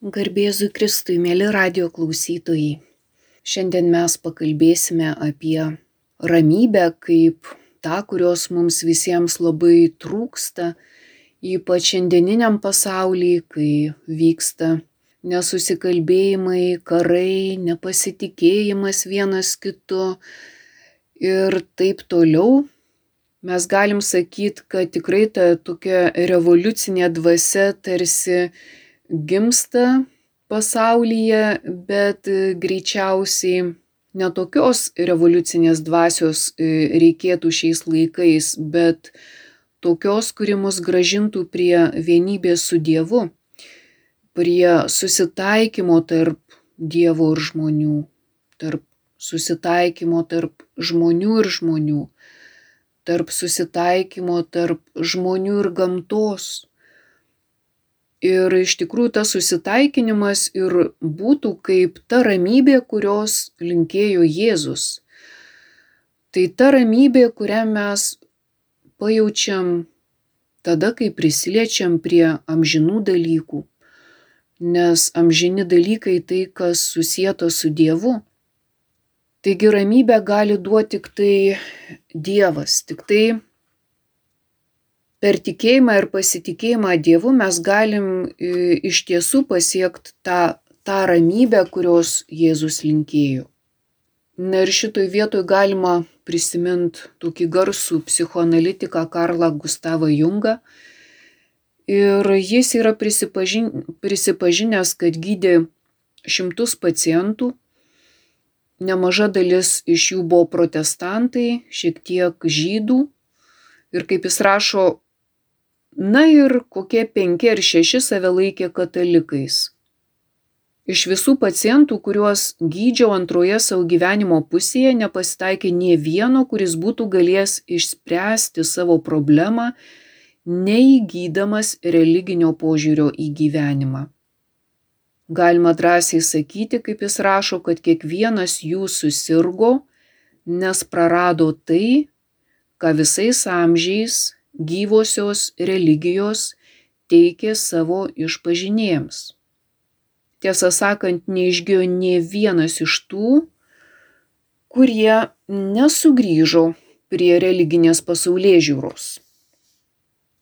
Garbėzui Kristui, mėly radio klausytojai. Šiandien mes pakalbėsime apie ramybę kaip tą, kurios mums visiems labai trūksta, ypač šiandieniniam pasaulyje, kai vyksta nesusikalbėjimai, karai, nepasitikėjimas vienas kitu ir taip toliau. Mes galim sakyti, kad tikrai ta tokia revoliucinė dvasia tarsi gimsta pasaulyje, bet greičiausiai netokios revoliucinės dvasios reikėtų šiais laikais, bet tokios, kuri mus gražintų prie vienybės su Dievu, prie susitaikymo tarp Dievo ir žmonių, tarp susitaikymo tarp žmonių ir žmonių, tarp susitaikymo tarp žmonių ir gamtos. Ir iš tikrųjų tas susitaikinimas ir būtų kaip ta ramybė, kurios linkėjo Jėzus. Tai ta ramybė, kurią mes pajaučiam tada, kai prisiliečiam prie amžinų dalykų. Nes amžini dalykai tai, kas susijęto su Dievu. Taigi ramybę gali duoti tik tai Dievas, tik tai per tikėjimą ir pasitikėjimą Dievu mes galim iš tiesų pasiekti tą, tą ramybę, kurios Jėzus linkėjo. Na ir šitoj vietoj galima prisiminti tokį garsų psichoanalitiką Karlą Gustavą Jungą. Ir jis yra prisipažin, prisipažinęs, kad gydė šimtus pacientų, nemaža dalis iš jų buvo protestantai, šiek tiek žydų. Ir kaip jis rašo, na ir kokie penki ar šeši save laikė katalikais. Iš visų pacientų, kuriuos gydžiau antroje savo gyvenimo pusėje, nepasitaikė nie vieno, kuris būtų galėjęs išspręsti savo problemą, neįgydamas religinio požiūrio į gyvenimą. Galima drąsiai sakyti, kaip jis rašo, kad kiekvienas jų susirgo, nes prarado tai, ką visais amžiais gyvosios religijos teikė savo išpažinėjams. Tiesą sakant, neišgijo nie vienas iš tų, kurie nesugrįžo prie religinės pasaulyje žiūros.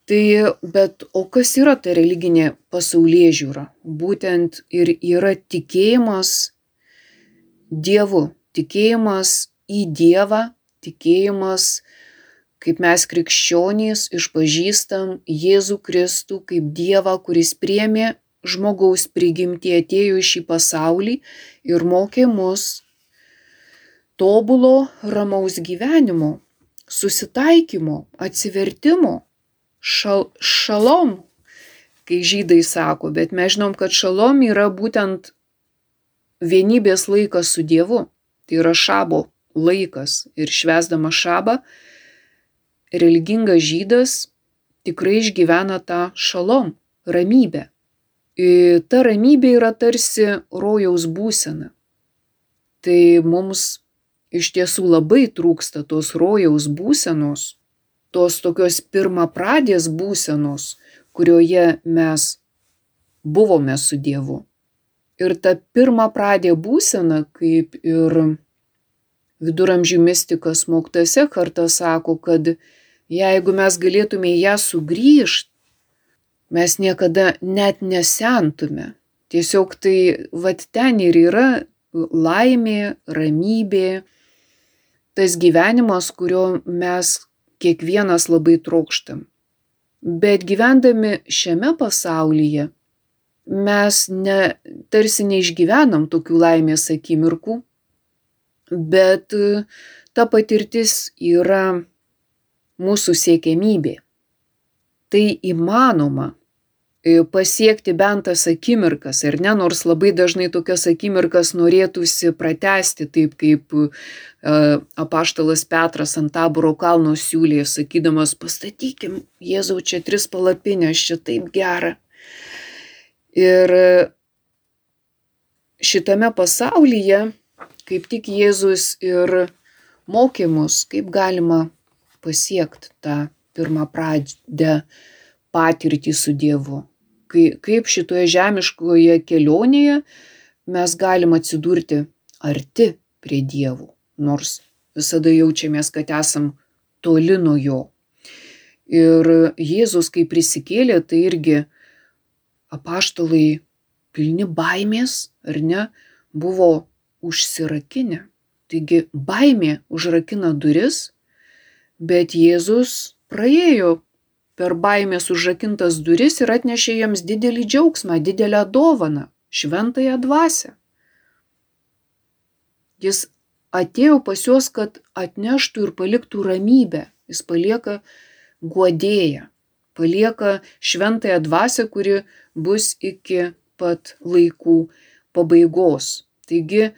Tai, bet o kas yra ta religinė pasaulyje žiūra? Būtent ir yra tikėjimas Dievu, tikėjimas į Dievą, tikėjimas kaip mes krikščionys išpažįstam Jėzų Kristų kaip Dievą, kuris priemė žmogaus prigimtį, atėjo į šį pasaulį ir mokė mus tobulo ramaus gyvenimo, susitaikymo, atsivertimo, šal, šalom, kai žydai sako, bet mes žinom, kad šalom yra būtent vienybės laikas su Dievu, tai yra šabo laikas. Ir švesdama šabą religingas žydas tikrai išgyvena tą šalom, ramybę. Ir ta ramybė yra tarsi rojaus būsena. Tai mums iš tiesų labai trūksta tos rojaus būsenos, tos tokios pirmapradės būsenos, kurioje mes buvome su Dievu. Ir ta pirmapradė būsena, kaip ir viduramžių mystikas Moktas Ekartas sako, kad jeigu mes galėtume į ją sugrįžti, mes niekada net nesentume. Tiesiog tai vad ten ir yra laimė, ramybė, tas gyvenimas, kurio mes kiekvienas labai trokštam. Bet gyvendami šiame pasaulyje mes ne, tarsi neišgyvenam tokių laimės akimirkų, bet ta patirtis yra mūsų siekiamybė. Tai įmanoma pasiekti bent tas akimirkas, ar ne, nors labai dažnai tokias akimirkas norėtųsi pratesti, taip kaip apaštalas Petras ant taboro kalno siūlė, sakydamas, pastatykim Jėzau čia tris palapinės, čia taip gera. Ir šitame pasaulyje kaip tik Jėzus ir mokė mus, kaip galima pasiekti tą pirmą pradžią patirtį su Dievu. kaip šitoje žemiškoje kelionėje mes galim atsidurti arti prie dievų, nors visada jaučiamės, kad esam toli nuo jo. Ir Jėzus, kai prisikėlė, tai irgi apaštalai pilni baimės, ar ne, buvo užsirakinę. Taigi baimė užrakina duris, bet Jėzus praėjo per baimės užrakintas duris ir atnešė jiems didelį džiaugsmą, didelę dovaną, šventąją dvasę. Jis atėjo pas juos, kad atneštų ir paliktų ramybę. Jis palieka guodėją, palieka šventąją dvasę, kuri bus iki pat laikų pabaigos. Taigi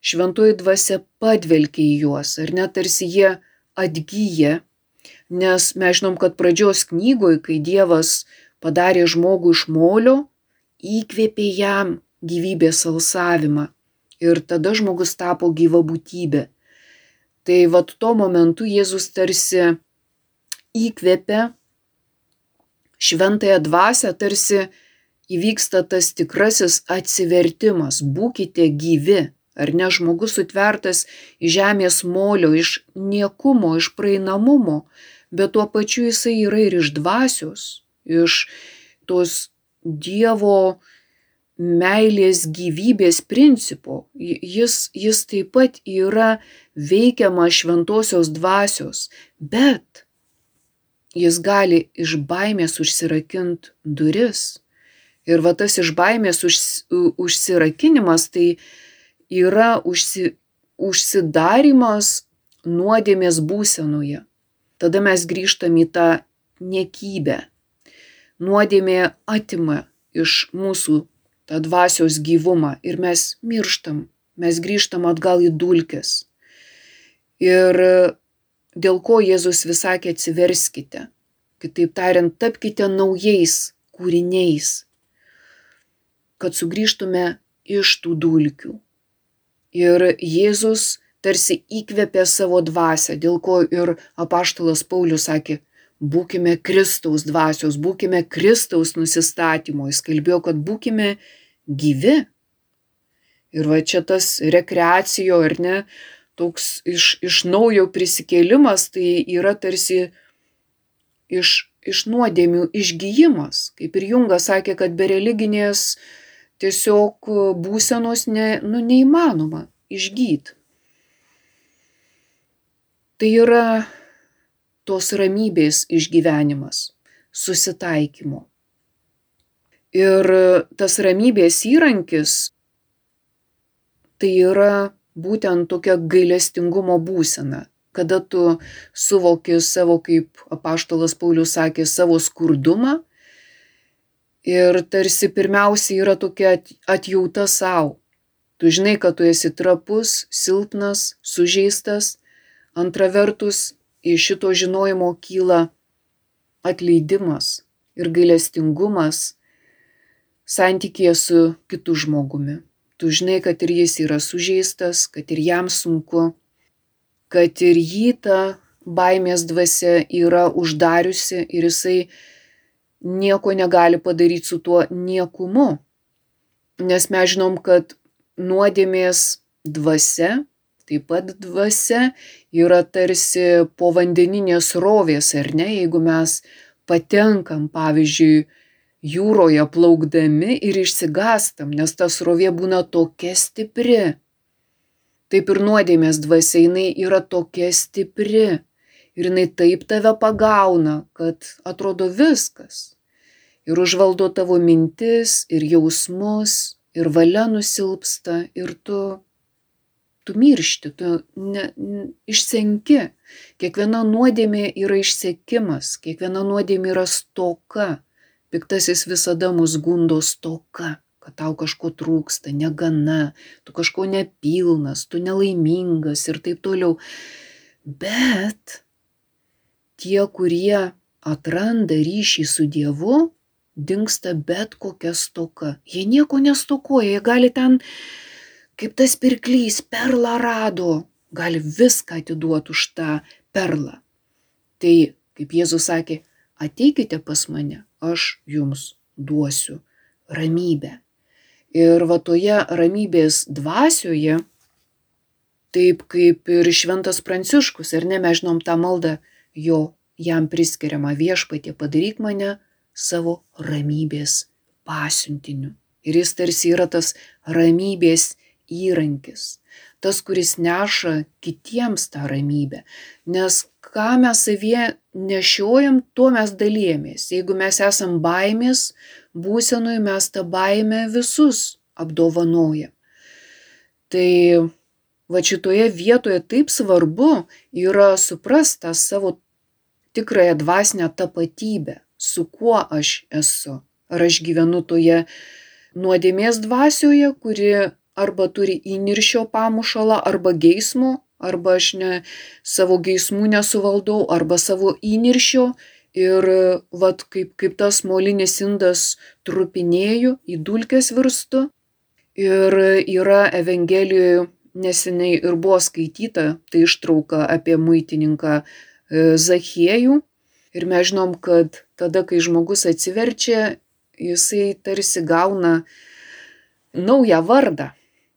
šventoji dvasia padvelkia į juos, ar net tarsi jie atgyja, nes mes žinom, kad pradžios knygoje, kai Dievas padarė žmogų iš molio, įkvėpė jam gyvybės alsavimą ir tada žmogus tapo gyva būtybė. Tai vad tuo momentu Jėzus tarsi įkvėpia šventąją dvasę, tarsi įvyksta tas tikrasis atsivertimas, būkite gyvi. Ar ne žmogus sutvertas iš žemės molio, iš niekumo, iš praeinamumo, bet tuo pačiu jisai yra ir iš dvasios, iš tos Dievo meilės gyvybės principo. Jis, jis taip pat yra veikiama šventosios dvasios, bet jis gali iš baimės užsirakint duris. Ir va tas iš baimės už, užsirakinimas tai yra užsi, užsidarimas nuodėmės būsenoje. Tada mes grįžtam į tą niekybę. Nuodėmė atima iš mūsų tą dvasios gyvumą ir mes mirštam, mes grįžtam atgal į dulkes. Ir dėl ko Jėzus vis sakė atsiverskite, kitaip tariant, tapkite naujais kūriniais, kad sugrįžtume iš tų dulkių. Ir Jėzus tarsi įkvėpė savo dvasę, dėl ko ir apaštalas Paulius sakė, būkime Kristaus dvasios, būkime Kristaus nusistatymo. Jis kalbėjo, kad būkime gyvi. Ir va čia tas rekreacijo, ar ne, toks iš, iš naujo prisikėlimas, tai yra tarsi iš, iš nuodėmių išgyjimas. Kaip ir Jungas sakė, kad be religinės tiesiog būsenos ne, nu, neįmanoma išgyti. Tai yra tos ramybės išgyvenimas, susitaikymo. Ir tas ramybės įrankis tai yra būtent tokia gailestingumo būsena, kada tu suvoki savo, kaip apaštalas Paulius sakė, savo skurdumą ir tarsi pirmiausia yra tokia atjauta savo. Tu žinai, kad tu esi trapus, silpnas, sužeistas. Antra vertus, iš šito žinojimo kyla atleidimas ir gailestingumas santykėje su kitu žmogumi. Tu žinai, kad ir jis yra sužeistas, kad ir jam sunku, kad ir jį ta baimės dvasia yra uždariusi ir jisai nieko negali padaryti su tuo niekumu. Nes mes žinom, kad nuodėmės dvasia, taip pat dvasia yra tarsi povandeninės rovės, ar ne, jeigu mes patenkam, pavyzdžiui, jūroje plaukdami ir išsigastam, nes ta srovė būna tokia stipri. Taip ir nuodėmės dvasia jinai yra tokia stipri ir jinai taip tave pagauna, kad atrodo viskas. Ir užvaldo tavo mintis, ir jausmus, ir valia nusilpsta, ir tu, tu miršti, tu ne, ne, išsenki. Kiekviena nuodėmė yra išsekimas, kiekviena nuodėmė yra stoka Piktasis visada mus gundo stoka, kad tau kažko trūksta, negana, tu kažko nepilnas, tu nelaimingas ir taip toliau. Bet tie, kurie atranda ryšį su Dievu, dinksta bet kokia stoka. Jie nieko nestokoja, jie gali ten, kaip tas pirklys, perlą rado, gali viską atiduoti už tą perlą. Tai, kaip Jėzus sakė, ateikite pas mane, aš jums duosiu ramybę. Ir va toje ramybės dvasioje, taip kaip ir Šventas Pranciškus, ar ne, mes žinom tą maldą, jo jam priskiriamą viešpatį, padaryk mane savo ramybės pasiuntiniu. Ir jis tarsi yra tas ramybės įrankis, tas, kuris neša kitiems tą ramybę. Nes ką mes savie nešiojam, tuo mes dalyjamės. Jeigu mes esam baimės būsenui, mes tą baimę visus apdovanojam. Tai va šitoje vietoje taip svarbu yra suprasti savo tikrąją dvasinę tapatybę, su kuo aš esu. Ar aš gyvenu toje nuodėmės dvasioje, kuri arba turi įniršio pamušalą, arba geismo, arba aš ne, savo geismų nesuvaldau, arba savo įniršio. Ir vad kaip, kaip tas molinis indas trupinėjų, į dulkes virstu. Ir yra Evangelijoje neseniai ir buvo skaityta, tai ištrauka apie muitininką Zachiejų. Ir mes žinom, kad tada, kai žmogus atsiverčia, jisai tarsi gauna naują vardą.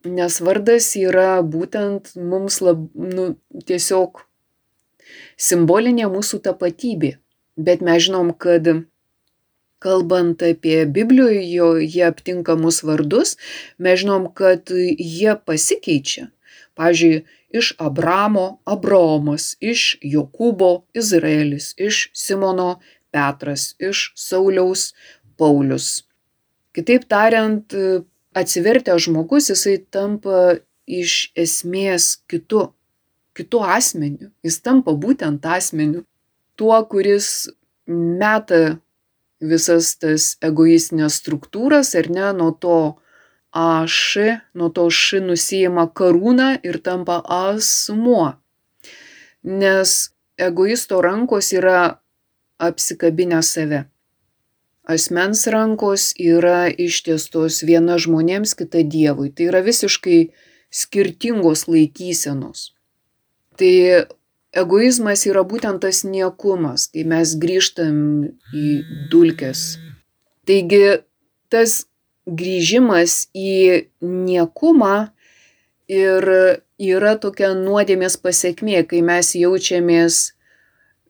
Nes vardas yra būtent mums lab, nu, tiesiog simbolinė mūsų tapatybė. Bet mes žinom, kad kalbant apie Biblijoje aptinkamus vardus, mes žinom, kad jie pasikeičia. Pavyzdžiui, iš Abramo Abraomas, iš Jokūbo Izraelis, iš Simono Petras, iš Sauliaus Paulius. Kitaip tariant, atsivertęs žmogus jisai tampa iš esmės kitu, kitu asmeniu. Jis tampa būtent asmeniu. Tuo, kuris meta visas tas egoistinės struktūras ar ne nuo to aš, nuo to š nusijima karūną ir tampa asmuo. Nes egoisto rankos yra apsikabinę save. Asmens rankos yra ištiestos viena žmonėms, kita Dievui. Tai yra visiškai skirtingos laikysenos. Tai egoizmas yra būtent tas niekumas, kai mes grįžtam į dulkes. Taigi tas grįžimas į niekumą ir yra tokia nuodėmės pasiekmė, kai mes jaučiamės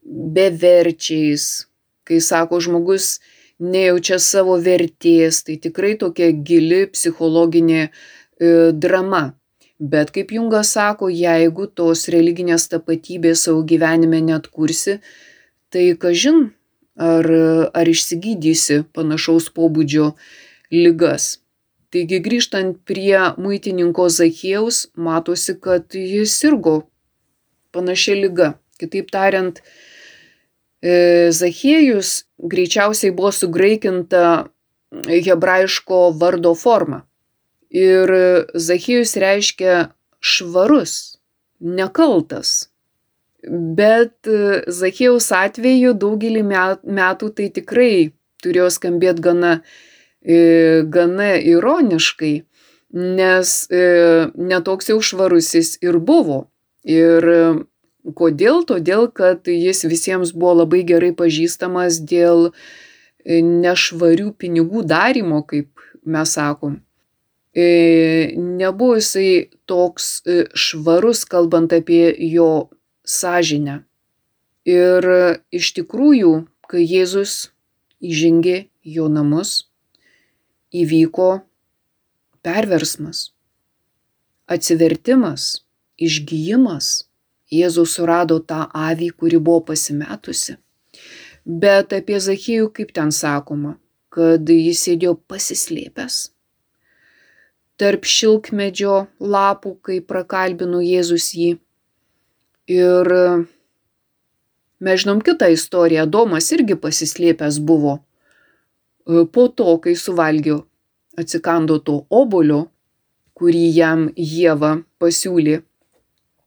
beverčiais, kai sako žmogus nejaučia savo vertės, tai tikrai tokia gili psichologinė e, drama. Bet kaip Jungas sako, jeigu tos religinės tapatybės savo gyvenime net kursi, tai kažin, ar, ar išsigydysi panašaus pobūdžio ligas. Taigi grįžtant prie muitininko Zachiejaus, matosi, kad jis sirgo panašia lyga. Kitaip tariant, e, Zachiejus greičiausiai buvo sugraikinta hebrajiško vardo forma. Ir Zachiejus reiškia švarus, nekaltas. Bet Zachiejaus atveju daugelį metų tai tikrai turėjo skambėti gana E, gana ironiškai, nes e, netoks jau švarusis ir buvo. Ir e, kodėl? Todėl, kad jis visiems buvo labai gerai pažįstamas dėl nešvarių pinigų darimo, kaip mes sakom. Nebuvo jisai toks švarus, kalbant apie jo sąžinę. Ir iš tikrųjų, kai Jėzus įžengė jo namus, įvyko perversmas, atsivertimas, išgyjimas. Jėzus surado tą avį, kuri buvo pasimetusi. Bet apie Zachijų kaip ten sakoma, kad jis sėdėjo pasislėpęs tarp šilkmedžio lapų, kai prakalbino Jėzus jį. Ir mes žinom kitą istoriją, Domas irgi pasislėpęs buvo E, po to, kai suvalgė, atsikando to obolio, kurį jam Jėva pasiūlė.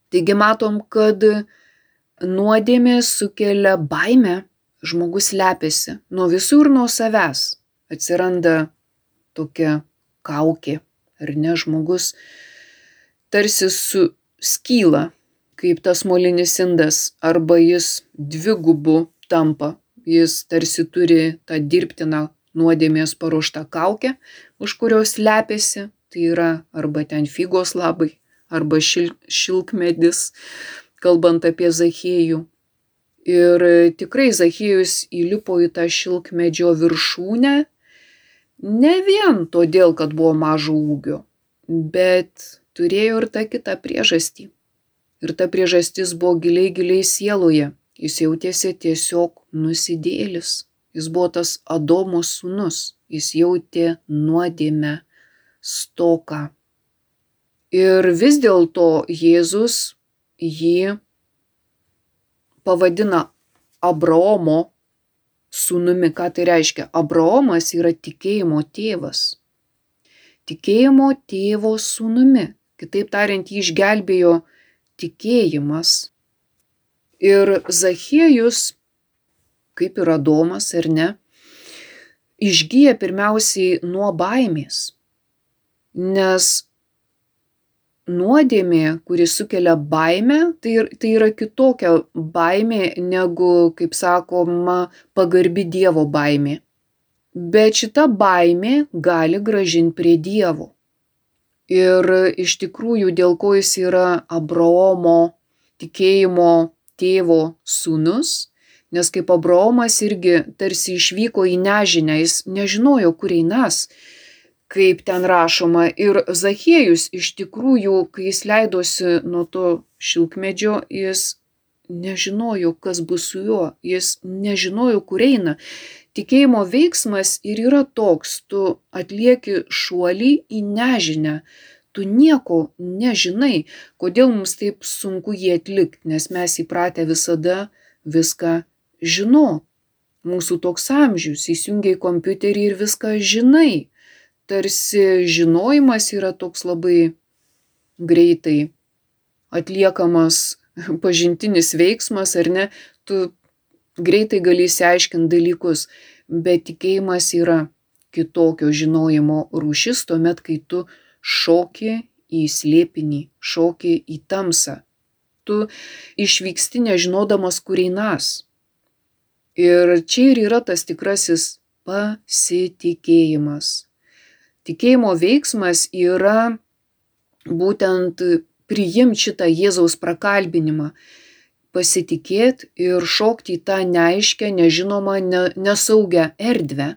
Taigi matom, kad nuodėmė sukelia baimę, žmogus lepiasi nuo visų ir nuo savęs. Atsiranda tokia kaukė, ar ne, žmogus tarsi suskyla, kaip tas molinis indas, arba jis dvigubu tampa, jis tarsi turi tą dirbtiną nuodėmės paruošta kaukė, už kurios lepiasi, tai yra arba ten figos labai, arba šil, šilkmedis, kalbant apie Zachėjų. Ir tikrai Zachėjus įlipo į tą šilkmedžio viršūnę ne vien todėl, kad buvo mažo ūgio, bet turėjo ir tą kitą priežastį. Ir ta priežastis buvo giliai giliai sieloje. Jis jautėsi tiesiog nusidėlis. Jis buvo tas Adomo sūnus. Jis jautė nuodėmę, stoką. Ir vis dėlto Jėzus jį pavadina Abraomo sūnumi. Ką tai reiškia? Abraomas yra tikėjimo tėvas. Tikėjimo tėvo sūnumi. Kitaip tariant, jį išgelbėjo tikėjimas. Ir Zachiejus, kaip ir Adomas ar ne, išgyja pirmiausiai nuo baimės. Nes nuodėmė, kuri sukelia baimę, tai, tai yra kitokia baimė negu, kaip sakoma, pagarbi Dievo baimė. Bet šita baimė gali gražinti prie Dievo. Ir iš tikrųjų, dėl ko jis yra Abraomo tikėjimo tėvo sūnus, nes kaip Abraomas irgi tarsi išvyko į nežinę, jis nežinojo, kur einas, kaip ten rašoma. Ir Zachiejus iš tikrųjų, kai jis leidosi nuo to šilkmedžio, jis nežinojo, kas bus su juo, jis nežinojo, kur eina. Tikėjimo veiksmas ir yra toks, tu atlieki šuolį į nežinę, tu nieko nežinai, kodėl mums taip sunku jį atlikti, nes mes įpratę visada viską žinot. Mūsų toks amžius, įsijungiai kompiuterį ir viską žinai. Tarsi žinojimas yra toks labai greitai atliekamas pažintinis veiksmas, ar ne, tu greitai gali įsiaiškinti dalykus, bet tikėjimas yra kitokio žinojimo rūšis tuomet, kai tu šoki į slėpinį, šoki į tamsą. Tu išvyksti nežinodamas, kur einas. Ir čia ir yra tas tikrasis pasitikėjimas. Tikėjimo veiksmas yra būtent priimti šitą Jėzaus prakalbinimą, pasitikėt ir šokti į tą neaiškę, nežinomą, ne, nesaugią erdvę.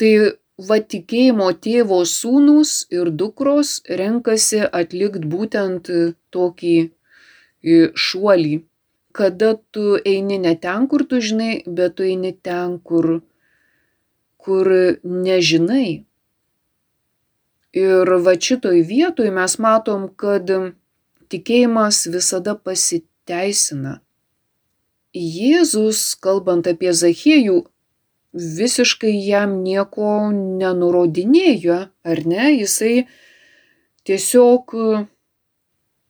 Tai va tikėjimo tėvo sūnus ir dukros renkasi atlikti būtent tokį šuolį, kada tu eini ne ten, kur tu žinai, bet tu eini ten, kur, kur nežinai. Ir va šitoj vietoj mes matom, kad tikėjimas visada pasitikė teisina. Jėzus, kalbant apie Zachiejų, visiškai jam nieko nenurodinėjo, ar ne? Jisai tiesiog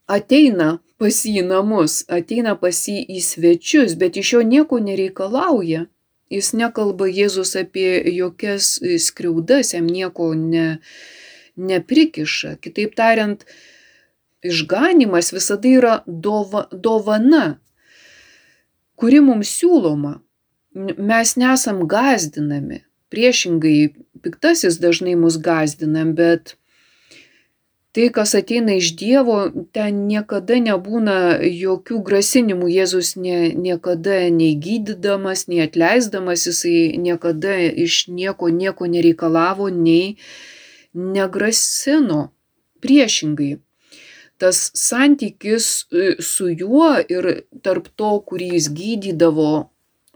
ateina pas jį namus, ateina pas jį į svečius, bet iš jo nieko nereikalauja. Jis nekalba Jėzus apie jokias skriaudas, jam nieko ne, neprikiša. Kitaip tariant, išganimas visada yra dova, dovana, kuri mums siūloma. Mes nesam gazdinami. Priešingai, piktasis dažnai mus gazdinam, bet tai, kas ateina iš Dievo, ten niekada nebūna jokių grasinimų. Jėzus nie, niekada nei gydydamas, nei atleisdamas, jisai niekada iš nieko nieko nereikalavo, nei negrasino. Priešingai, tas santykis e, su juo ir tarp to, kurį jis gydydavo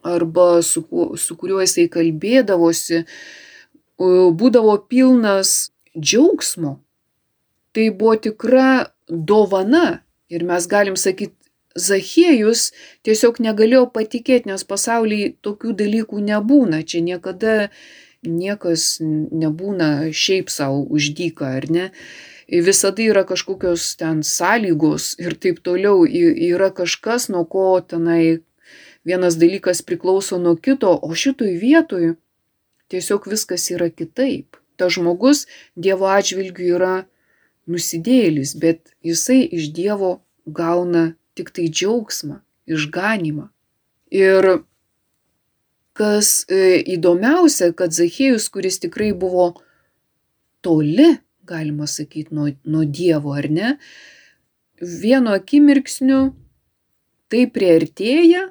arba su, su kuriuo jisai kalbėdavosi, būdavo pilnas džiaugsmo. Tai buvo tikra dovana ir mes galim sakyti, Zachiejus tiesiog negalėjo patikėti, nes pasaulyje tokių dalykų nebūna. Čia niekada niekas nebūna šiaip savo uždyka, ar ne? visada yra kažkokios ten sąlygos ir taip toliau, yra kažkas, nuo ko tenai vienas dalykas priklauso nuo kito, o šitoj vietoj tiesiog viskas yra kitaip. Ta žmogus Dievo atžvilgiu yra nusidėlis, bet jisai iš Dievo gauna tik tai džiaugsmą, išganimą. Ir kas e, įdomiausia, kad Zachėjus, kuris tikrai buvo toli, galima sakyti, nuo, nuo Dievo, ar ne, vienu akimirksniu taip priartėja,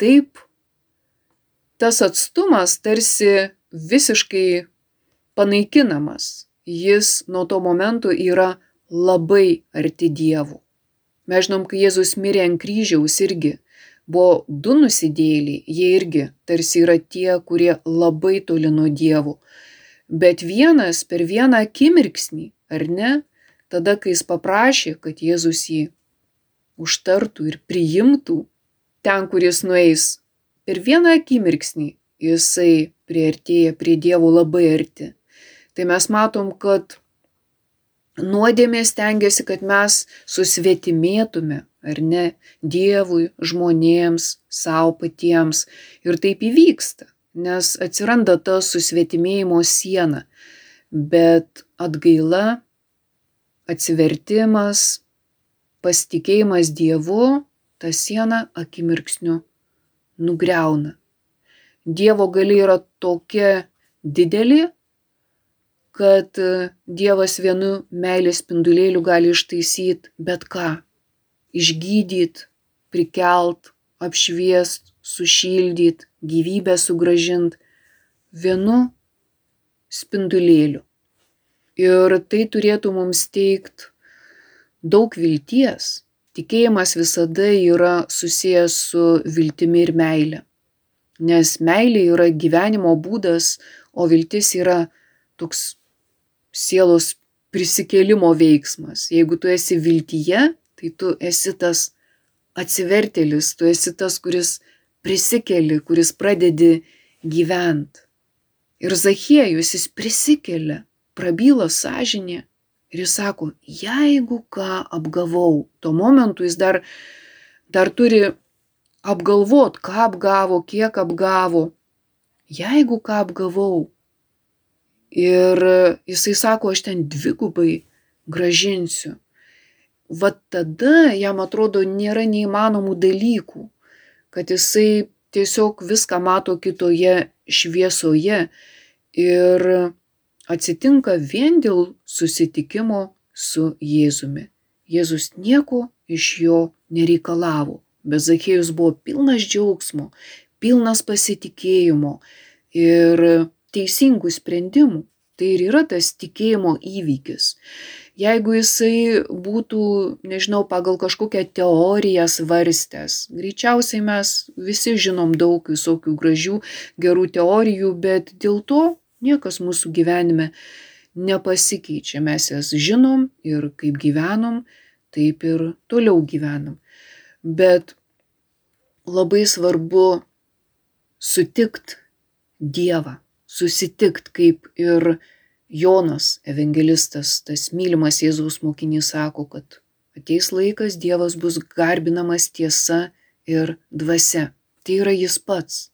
taip tas atstumas tarsi visiškai panaikinamas. Jis nuo to momento yra labai arti dievų. Mes žinom, kai Jėzus mirė ant kryžiaus irgi buvo du nusidėliai, jie irgi tarsi yra tie, kurie labai toli nuo dievų. Bet vienas per vieną akimirksnį, ar ne, tada, kai jis paprašė, kad Jėzus jį užtartų ir priimtų ten, kur jis nueis, per vieną akimirksnį jisai priartėja prie Dievo labai arti. Tai mes matom, kad nuodėmė stengiasi, kad mes susvetimėtume, ar ne, Dievui, žmonėms, savo patiems. Ir taip įvyksta, nes atsiranda ta susvetimėjimo siena. Bet atgaila, atsivertimas, pasitikėjimas Dievu tą sieną akimirksniu nugriauna. Dievo galia yra tokia didelė, kad e, Dievas vienu meilės spindulėliu gali ištaisyti bet ką. Išgydyti, prikelt, apšviest, sušildyt, gyvybę sugražint vienu spindulėliu. Ir tai turėtų mums teikti daug vilties. Tikėjimas visada yra susijęs su viltimi ir meile nes meilė yra gyvenimo būdas, o viltis yra toks sielos prisikėlimo veiksmas. Jeigu tu esi viltyje, tai tu esi tas atsivertėlis, tu esi tas, kuris prisikeli, kuris pradedi gyventi. Ir Zachiejus jis prisikelia, prabyla sąžinė ir jis sako, jeigu ką apgavau, tuo momentu jis dar, dar turi apgalvot, ką apgavo, kiek apgavo, jeigu ką apgavau. Ir jisai sako, aš ten dvigubai gražinsiu. Vat tada jam atrodo nėra neįmanomų dalykų, kad jisai tiesiog viską mato kitoje šviesoje ir atsitinka vien dėl susitikimo su Jėzumi. Jėzus nieko iš jo nereikalavo bet Zakėjus buvo pilnas džiaugsmo, pilnas pasitikėjimo ir teisingų sprendimų. Tai ir yra tas tikėjimo įvykis. Jeigu jisai būtų, nežinau, pagal kažkokią teoriją svarstęs, greičiausiai mes visi žinom daug visokių gražių, gerų teorijų, bet dėl to niekas mūsų gyvenime nepasikeičia. Mes jas žinom ir kaip gyvenom, taip ir toliau gyvenam bet labai svarbu sutikt Dievą, susitikt kaip ir Jonas evangelistas, tas mylimas Jėzaus mokinys sako, kad ateis laikas Dievas bus garbinamas tiesa ir dvasia. Tai yra jis pats.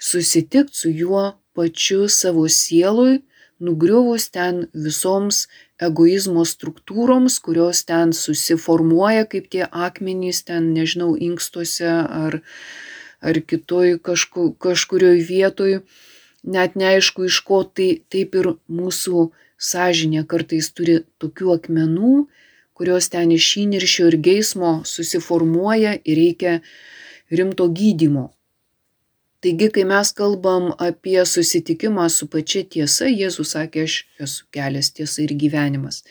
Susitikt su juo pačiu savo sielui, nugriuvus ten visoms egoizmo struktūroms, kurios ten susiformuoja kaip tie akmenys ten, nežinau, inkstuose ar, ar kitoj kažku, kažkurioj vietoj, net neaišku iš ko, tai taip ir mūsų sąžinė kartais turi tokių akmenų, kurios ten iš įniršio ir geismo susiformuoja ir reikia rimto gydimo. Taigi, kai mes kalbam apie susitikimą su pačia tiesa, Jėzus sakė, aš esu kelias tiesa ir gyvenimas.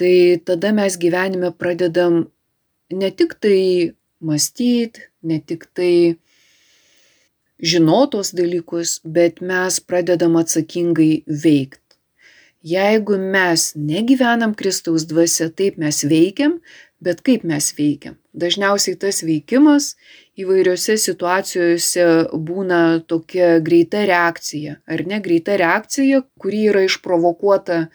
Tai tada mes gyvenime pradedam ne tik tai mąstyti, ne tik tai žinotos dalykus, bet mes pradedam atsakingai veikti. Jeigu mes negyvenam Kristaus dvasia, taip mes veikiam, bet kaip mes veikiam? Dažniausiai tas veikimas įvairiose situacijose būna tokia greita reakcija, ar ne greita reakcija, kuri yra išprovokuota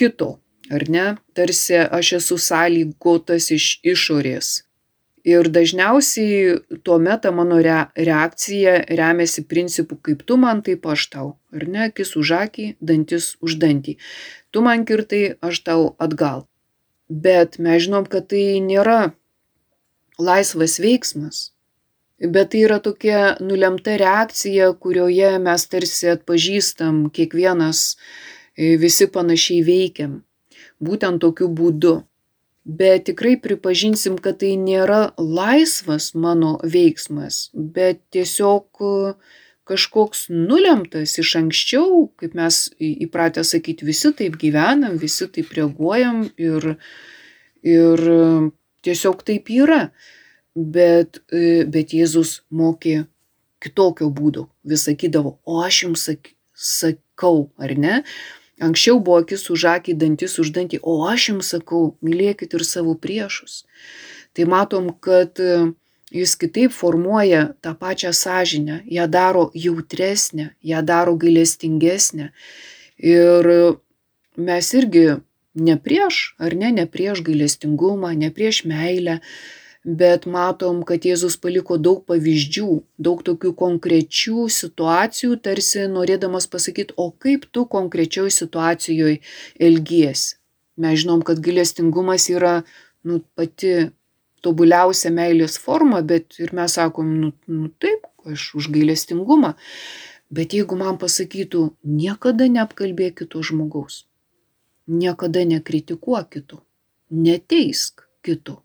kito, ar ne, tarsi aš esu sąlygotas iš išorės. Ir dažniausiai tuo metu mano reakcija remiasi principu, kaip tu man, taip aš tau. Ar ne, akis už akį, dantis už dantį. Tu man kirtai, aš tau atgal. Bet mes žinom, kad tai nėra laisvas veiksmas. Bet tai yra tokia nulemta reakcija, kurioje mes tarsi atpažįstam kiekvienas, e, visi panašiai veikiam. Būtent tokiu būdu. Bet tikrai pripažinsim, kad tai nėra laisvas mano veiksmas, bet tiesiog e, kažkoks nulemtas iš anksčiau, kaip mes įpratę sakyti, visi taip gyvenam, visi taip reaguojam ir, ir tiesiog taip yra bet, e, bet Jėzus mokė kitokio būdo. Vis sakydavo, o aš jums sak, sakau, ar ne? Anksčiau buvo akis už akį, dantis už dantį, o aš jums sakau, mylėkit ir savo priešus. Tai matom, kad e, jis kitaip formuoja tą pačią sąžinę, ją daro jautresnę, ją daro gailestingesnę. Ir mes irgi ne prieš, ar ne, ne prieš gailestingumą, ne prieš meilę, bet matom, kad Jėzus paliko daug pavyzdžių, daug tokių konkrečių situacijų, tarsi norėdamas pasakyti, o kaip tu konkrečioj situacijoje elgiesi. Mes žinom, kad gailestingumas yra nu, pati tobuliausia meilės forma, bet ir mes sakom, nu, nu taip, aš už gailestingumą. Bet jeigu man pasakytų, niekada neapkalbėk kito žmogaus, niekada nekritikuok kito, neteisk kito,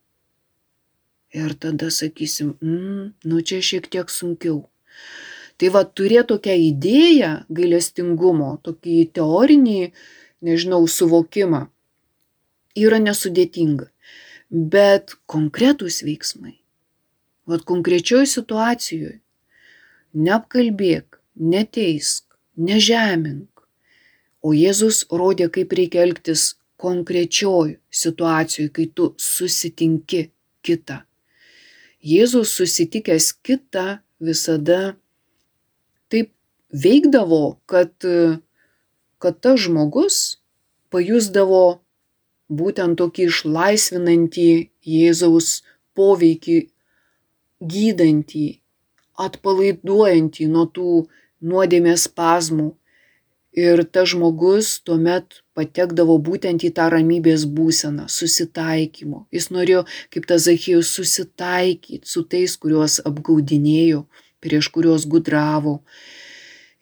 Ir tada sakysim, mm, nu čia šiek tiek sunkiau. Tai va turėti tokią idėją gailestingumo, tokį teorinį, nežinau, suvokimą yra nesudėtinga. Bet konkretūs veiksmai, va konkrečioj situacijoje, neapkalbėk, neteisk, nežemink. O Jėzus rodė, kaip reikia elgtis konkrečioj situacijoje, kai tu susitinki kitą. Jėzus susitikęs kitą visada taip veikdavo, kad, kad tas žmogus pajusdavo būtent tokį išlaisvinantį Jėzaus poveikį, gydantį, atpalaiduojantį nuo tų nuodėmės spazmų. Ir tas žmogus tuomet patekdavo būtent į tą ramybės būseną, susitaikymo. Jis norėjo, kaip tas Zachijus, susitaikyti su tais, kuriuos apgaudinėjo, prieš kuriuos gudravo,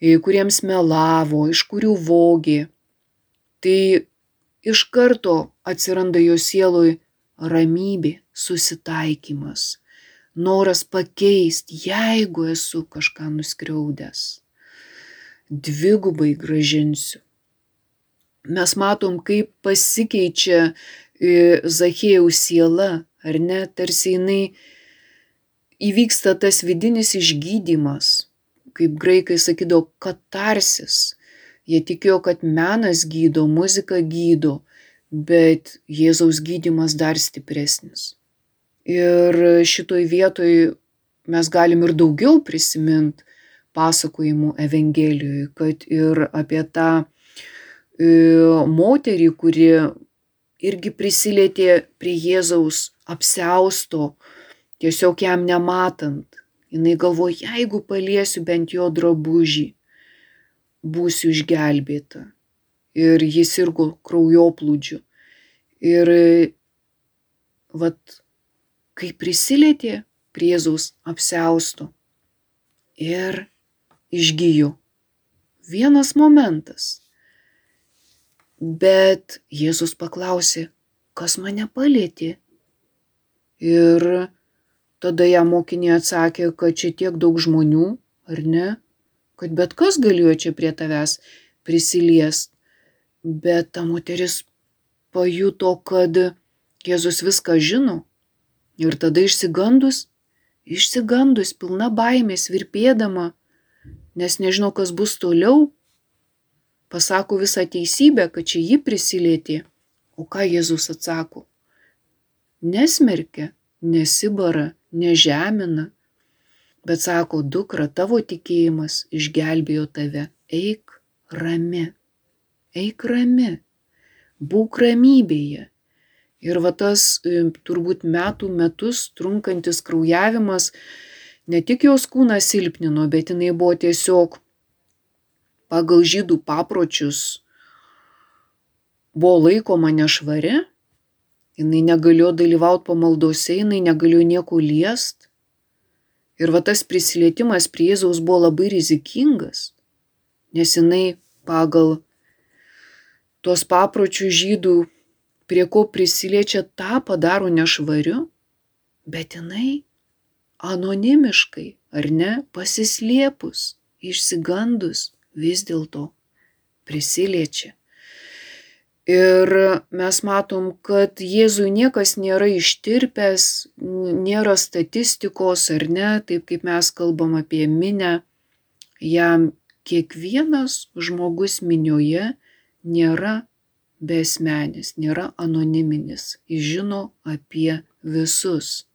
kuriems melavo, iš kurių vogė. Tai iš karto atsiranda jo sieloj ramybė, susitaikymas, noras pakeisti, jeigu esu kažką nuskriaudęs dvigubai gražinsiu. Mes matom, kaip pasikeičia e, Zachėjaus siela, ar ne, tarsi jinai įvyksta tas vidinis išgydymas, kaip graikai sakydavo, katarsis. Jie tikėjo, kad menas gydo, muzika gydo, bet Jėzaus gydimas dar stipresnis. Ir šitoj vietoj mes galim ir daugiau prisiminti pasakojimų Evangelijoje, kad ir apie tą moterį, kuri irgi prisilietė prie Jėzaus apsausto, tiesiog jam nematant. Jis galvoja, jeigu paliesiu bent jo drabužį, būsiu išgelbėta. Ir jis irgo kraujoplūdžiu. Ir vat, kai prisilietė prie Jėzaus apsausto ir išgyju. Vienas momentas. Bet Jėzus paklausė, kas mane palėtė. Ir tada ją mokiniai atsakė, kad čia tiek daug žmonių, ar ne, kad bet kas galėjo čia prie tavęs prisiliest. Bet ta moteris pajuto, kad Jėzus viską žino. Ir tada išsigandus, išsigandus, pilna baimės, virpėdama, nes nežinau, kas bus toliau, pasako visą teisybę, kad čia ji prisilietė. O ką Jėzus atsako? Nesmerkia, nesibara, nežemina, bet sako, dukra, tavo tikėjimas išgelbėjo tave. Eik rami, eik rami, būk ramybėje. Ir va tas e, turbūt metų metus trunkantis kraujavimas ne tik jos kūną silpnino, bet jinai buvo tiesiog pagal žydų papročius buvo laikoma nešvari, jinai negalėjo dalyvauti pamaldose, jinai negalėjo nieko liest. Ir va tas prisilietimas prie Jėzaus buvo labai rizikingas, nes jinai pagal tuos papročių žydų, prie ko prisiliečia, tą padaro nešvariu, bet jinai anonimiškai, ar ne, pasislėpus, išsigandus vis dėlto prisiliečia. Ir mes matom, kad Jėzui niekas nėra ištirpęs, nėra statistikos ar ne, taip kaip mes kalbam apie minę, jam kiekvienas žmogus minioje nėra besmenis, nėra anoniminis, jis žino apie visus.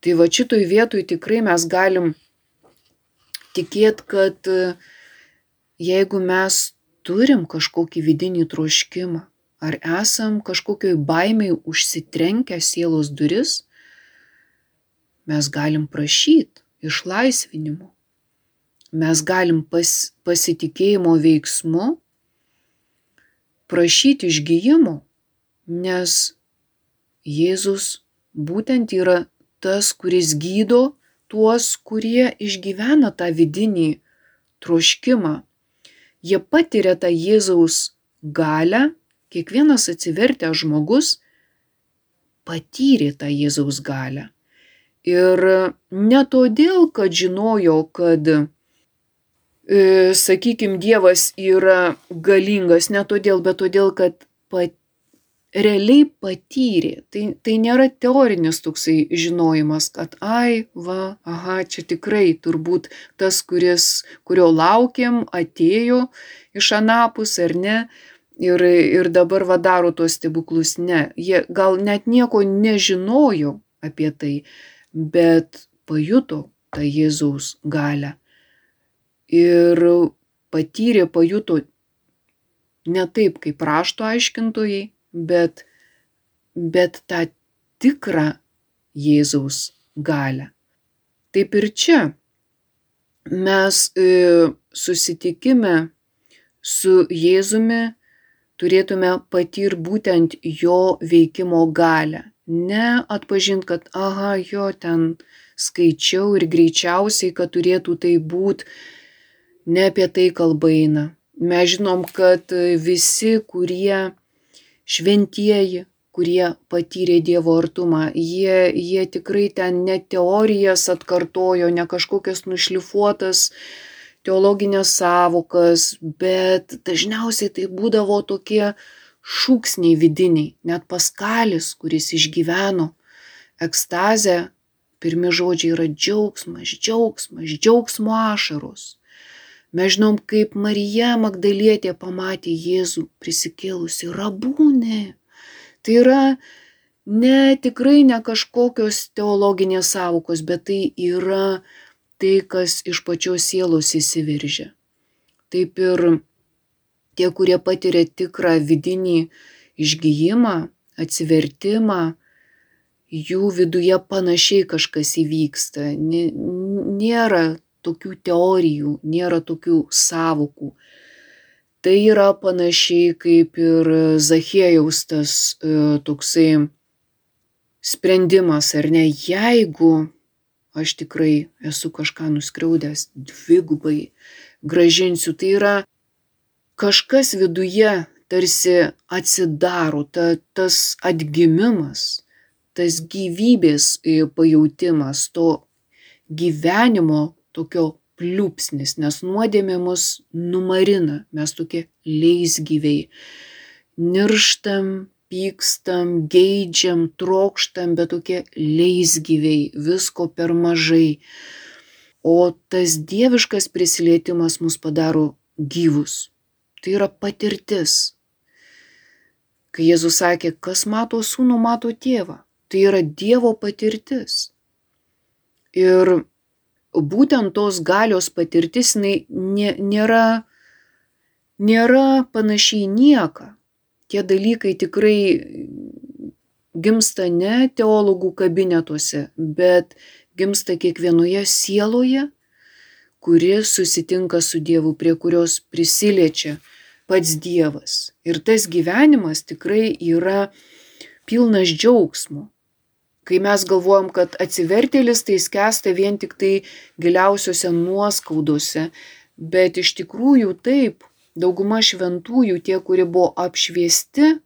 Tai va šitoj vietoj tikrai mes galim tikėti, kad jeigu mes turim kažkokį vidinį troškimą, ar esam kažkokioj baimiai užsitrenkę sielos duris, mes galim prašyti išlaisvinimo. Mes galim pas, pasitikėjimo veiksmu prašyti išgyjimo, nes Jėzus būtent yra tas, kuris gydo tuos, kurie išgyvena tą vidinį troškimą jie patiria tą Jėzaus galę, kiekvienas atsivertęs žmogus patyrė tą Jėzaus galę. Ir ne todėl, kad žinojo, kad, e, sakykime, Dievas yra galingas, ne todėl, bet todėl, kad pat, realiai patyrė. Tai, tai nėra teorinis toksai žinojimas, kad ai, va, aha, čia tikrai turbūt tas, kuris, kurio laukiam, atėjo iš anapus ar ne. Ir, ir dabar va daro tuos stebuklus. Ne, jie gal net nieko nežinojo apie tai, bet pajuto tą Jėzaus galę. Ir patyrė, pajuto ne taip kaip rašto aiškintojai, bet, bet tą tikrą Jėzaus galę. Taip ir čia mes e, susitikime su Jėzumi turėtume patir būtent jo veikimo galę. Ne atpažint, kad, aha, jo ten skaičiau ir greičiausiai, kad turėtų tai būti, ne apie tai kalba eina. Mes žinom, kad visi, kurie šventieji, kurie patyrė Dievo artumą, jie, jie tikrai ten ne teorijas atkartojo, ne kažkokias nušlifuotas teologinės savokas, bet dažniausiai tai būdavo tokie šūksniai vidiniai, net paskalis, kuris išgyveno ekstazę, pirmi žodžiai yra džiaugsmas, džiaugsmas, džiaugsmo ašaros. Mes žinom, kaip Marija Magdalietė pamatė Jėzų prisikėlusi rabūnė. Tai yra ne tikrai ne kažkokios teologinės savokos, bet tai yra tai, kas iš pačios sielos įsiveržia. Taip ir tie, kurie patiria tikrą vidinį išgyjimą, atsivertimą, jų viduje panašiai kažkas įvyksta. Nėra tokių teorijų, nėra tokių savokų. Tai yra panašiai kaip ir Zachėjaus tas e, toksai sprendimas, ar ne, jeigu aš tikrai esu kažką nuskriaudęs, dvigubai gražinsiu, tai yra kažkas viduje tarsi atsidaro, ta, tas atgimimas, tas gyvybės e, pajūtimas, to gyvenimo tokio pliūpsnis, nes nuodėmė mus numarina, mes tokie leisgyviai. Nirštam, pykstam, geidžiam, trokštam, bet tokie leisgyviai, visko per mažai. O tas dieviškas prisilietimas mus padaro gyvus. Tai yra patirtis. Kai Jėzus sakė, kas mato sūnų, mato tėvą. Tai yra Dievo patirtis. Ir būtent tos galios patirtis jinai nė, nėra, nėra panašiai nieką. Tie dalykai tikrai gimsta ne teologų kabinetuose, bet gimsta kiekvienoje sieloje, kuri susitinka su Dievu, prie kurios prisiliečia pats Dievas. Ir tas gyvenimas tikrai yra pilnas džiaugsmo. Kai mes galvojam, kad atsivertėlis tai skęsta vien tik tai giliausiose nuoskaudose, bet iš tikrųjų taip, dauguma šventųjų, tie, kurie buvo apšviesti,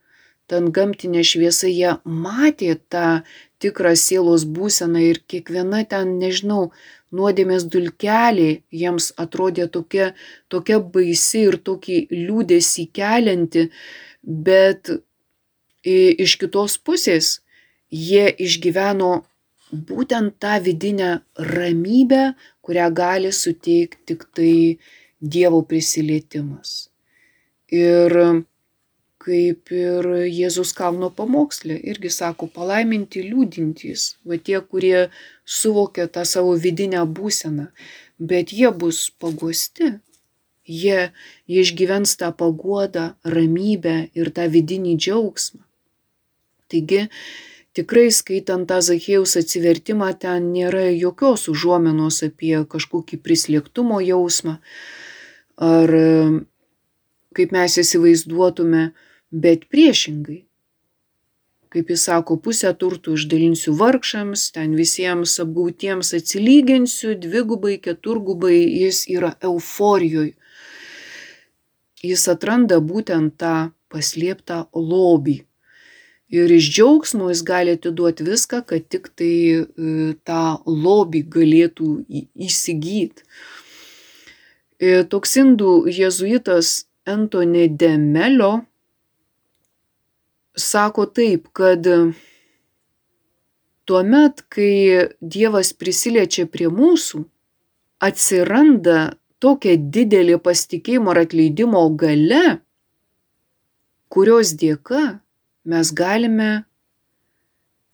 ten gamtinė šviesa, jie matė tą tikrą sielos būseną ir kiekviena ten, nežinau, nuodėmės dulkelė jiems atrodė tokia, tokia baisi ir tokį liūdėsi kelianti, bet iš kitos pusės jie išgyveno būtent tą vidinę ramybę, kurią gali suteikti tik tai Dievo prisilietimas. Ir kaip ir Jėzus kalno pamokslė irgi sako, palaiminti liūdintys, va tie, kurie suvokia tą savo vidinę būseną, bet jie bus paguosti, jie, jie išgyvens tą paguodą, ramybę ir tą vidinį džiaugsmą. Taigi, tikrai skaitant tą Zachėjaus atsivertimą, ten nėra jokios užuomenos apie kažkokį prislėgtumo jausmą ar kaip mes įsivaizduotume, bet priešingai. Kaip jis sako, pusę turtų išdalinsiu vargšams, ten visiems apgautiems atsilyginsiu, dvigubai, keturgubai, jis yra euforijoje. Jis atranda būtent tą paslėptą lobį. Ir iš džiaugsmo jis gali atiduoti viską, kad tik tai tą lobį galėtų įsigyti. Toks indų jėzuitas Antoni de Melio sako taip, kad tuomet, kai Dievas prisiliečia prie mūsų, atsiranda tokia didelė pasitikėjimo ir atleidimo gale, kurios dėka mes galime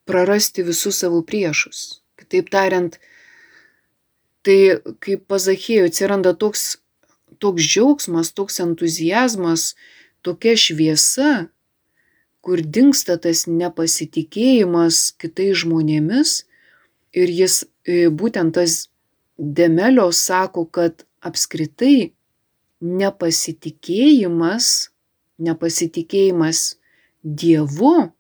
prarasti visus savo priešus. Kitaip tariant, tai kaip pazakėjo, atsiranda toks, toks džiaugsmas, toks entuzijazmas, tokia šviesa, kur dinksta tas nepasitikėjimas kitais žmonėmis ir jis būtent tas Demelio sako, kad apskritai nepasitikėjimas, nepasitikėjimas Dievu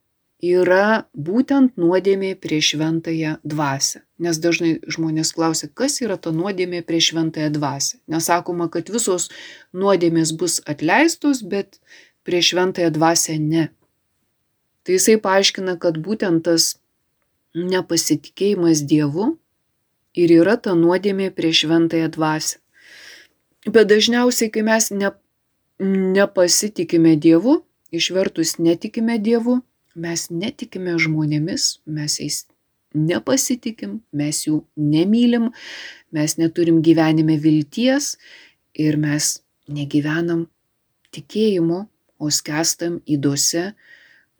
yra būtent nuodėmė prieš šventąją dvasę. Nes dažnai žmonės klausia, kas yra ta nuodėmė prieš šventąją dvasę. Nesakoma, kad visos nuodėmės bus atleistos, bet prieš šventąją dvasę ne. Tai jisai paaiškina, kad būtent tas nepasitikėjimas Dievu ir yra ta nuodėmė prieš šventąją dvasę. Bet dažniausiai, kai mes ne, nepasitikime Dievu, išvertus netikime Dievu, mes netikime žmonėmis, mes jais nepasitikim, mes jų nemylim, mes neturim gyvenime vilties ir mes negyvenam tikėjimu, o skęstam įdose,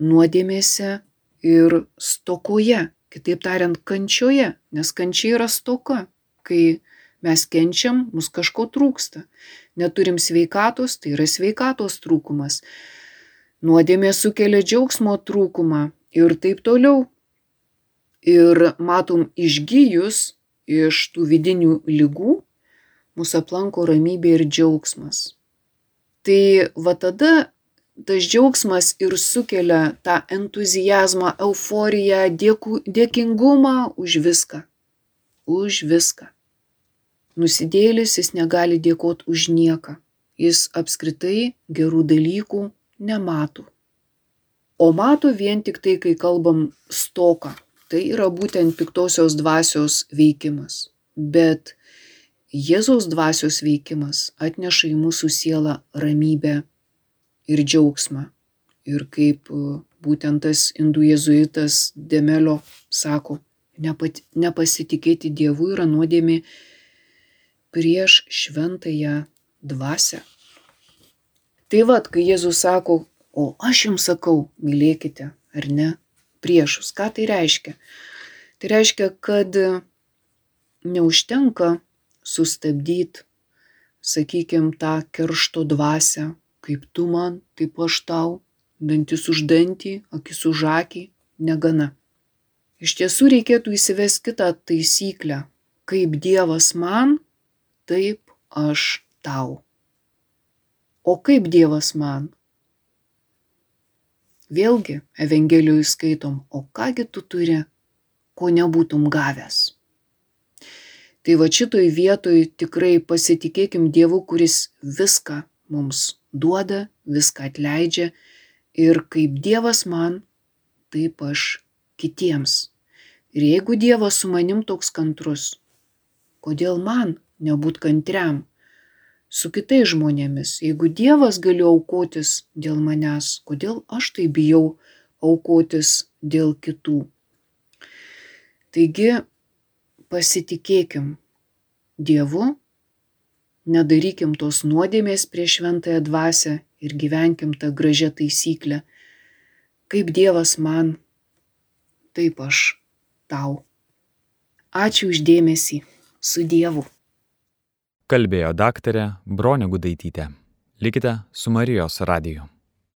nuodėmėse ir stokoje, kitaip tariant, kančioje, nes kančia yra stoka, kai mes kenčiam, mus kažko trūksta. Neturim sveikatos, tai yra sveikatos trūkumas. Nuodėmė sukelia džiaugsmo trūkumą ir taip toliau. Ir matom, išgyjus iš tų vidinių lygų, mūsų aplanko ramybė ir džiaugsmas. Tai va tada tas džiaugsmas ir sukelia tą entuzijazmą, euforiją, dėku, dėkingumą už viską. Už viską. Nusidėlis jis negali dėkoti už nieką. Jis apskritai gerų dalykų nemato. O mato vien tik tai, kai kalbam stoką. Tai yra būtent piktosios dvasios veikimas. Bet Jėzaus dvasios veikimas atneša į mūsų sielą ramybę ir džiaugsmą. Ir kaip būtent tas indų jėzuitas Demelio sako, nepat, nepasitikėti Dievu yra nuodėmė prieš šventąją dvasę. Tai vad, kai Jėzus sako, o aš jums sakau, mylėkite, ar ne, priešus, ką tai reiškia? Tai reiškia, kad neužtenka sustabdyti, sakykime, tą keršto dvasę, kaip tu man, taip aš tau, dantis už dantį, akis už akį, negana. Iš tiesų reikėtų įsivesti kitą taisyklę, kaip Dievas man, taip aš tau. O kaip Dievas man? Vėlgi, Evangelijoje skaitom, o kągi tu turi ko nebūtum gavęs. Tai va šitoj vietoj tikrai pasitikėkim Dievu, kuris viską mums duoda, viską atleidžia ir kaip Dievas man, taip aš kitiems. Ir jeigu Dievas su manim toks kantrus, kodėl man nebūt kantriam su kitais žmonėmis? Jeigu Dievas gali aukotis dėl manęs, kodėl aš tai bijau aukotis dėl kitų? Taigi pasitikėkim Dievu, nedarykim tos nuodėmės prieš šventąją dvasę ir gyvenkim tą gražią taisyklę. Kaip Dievas man, taip aš tau. Ačiū uždėmesį. Su Dievu. Kalbėjo daktarė Bronė Gudaitytė. Likite su Marijos radiju.